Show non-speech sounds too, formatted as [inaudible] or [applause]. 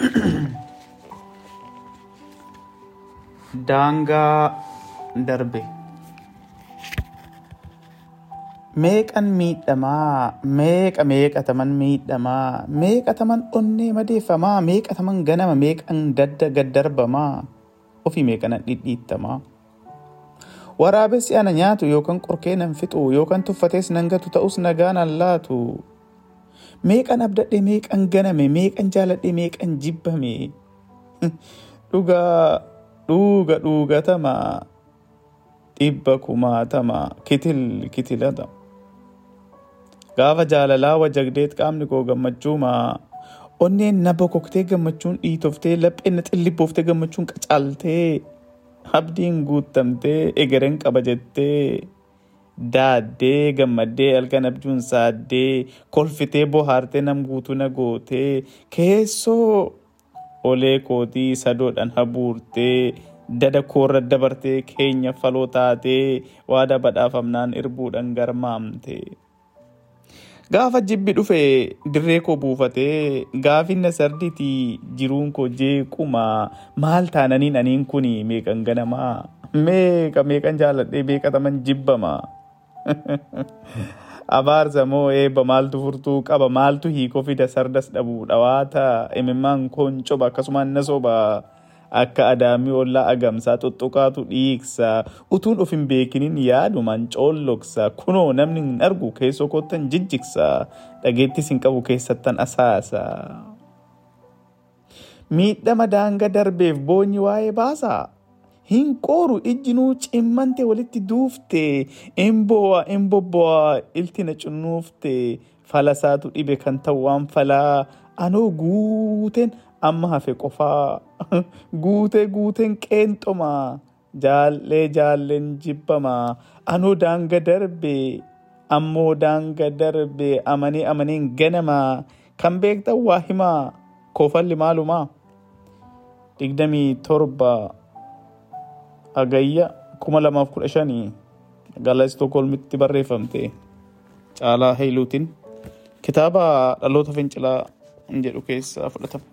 [clears throat] Daangaa darbe. Meeqan miidhamaa, meeqa meeqataman miidhamaa, meeqataman onnee madeeffamaa, meeqataman ganama, meeqan dadda gaddarbamaa, ofii meeqanan dhidhiittamaa. Waraabessi ana nyaatu yookaan qorkee nan fixu yookaan tuffatees nan gatu ta'us nagaan an laatu. Meeqan abdadhe meeqan ganame meeqan jaaladhe meeqan jibbame. Dhugaa dhuga dhugatama dhibba kumaatama kitil kitilata. Gaafa jaalalaa wajjagdeet qaamni koo gammachuuma. Onneen na bokoktee gammachuun dhiitoftee lapheen na xillibooftee gammachuun qacaaltee. Abdiin guuttamtee egereen qaba jettee daaddee gammaddee halkan abjuun saaddee kolfitee bohaartee nam guutuu na gootee keessoo olee kootii sadoodhaan habuurtee dada koorra dabartee keenya faloo taatee waada badhaafamnaan irbuudhaan garmaamte. Gaafa jibbi dhufe dirree koo buufatee gaafinna sardiitii jiruun koo jeequma maal taananiin aniin kun meeqan ganamaa meeqa meeqan jaaladhee meeqataman jibbama. [laughs] Abaarsa moo eebba maaltu furtuu qaba maaltu hiikoo fida sardas dhabuu dhawaata imimmaan koon coba akkasumaan na soba akka adaamii ollaa agamsaa xuxuqaatu dhiigsa utuun of hin beekinin yaadumaan coolloksa kunoo namni hin argu keessoo koottan jijjigsa dhageettis hin qabu keessattan asaasa. Miidhama daanga darbeef boonyi waa'ee baasaa. Hin qooru ijjinuu cimmante walitti duufte imbo'a imbobbo'a ilti na cunnuufte falasaatu dhibe kan ta'u waan falaa. Anoo guuteen amma hafe qofaa. [laughs] Guutee guuteen qeenxoma jaallee jaalleen jibbama. Anoo daanga darbe ammoo daanga darbe amanee amaneen ganama. Kan beektan waa himaa koofalli maalumaa? Digdamii torba agayya kuma lamaaf kudha shanii magaalaa Istookholmitti barreeffamte caalaa Heeyiluutiin kitaaba dhaloota fincilaa jedhu keessaa fudhatama.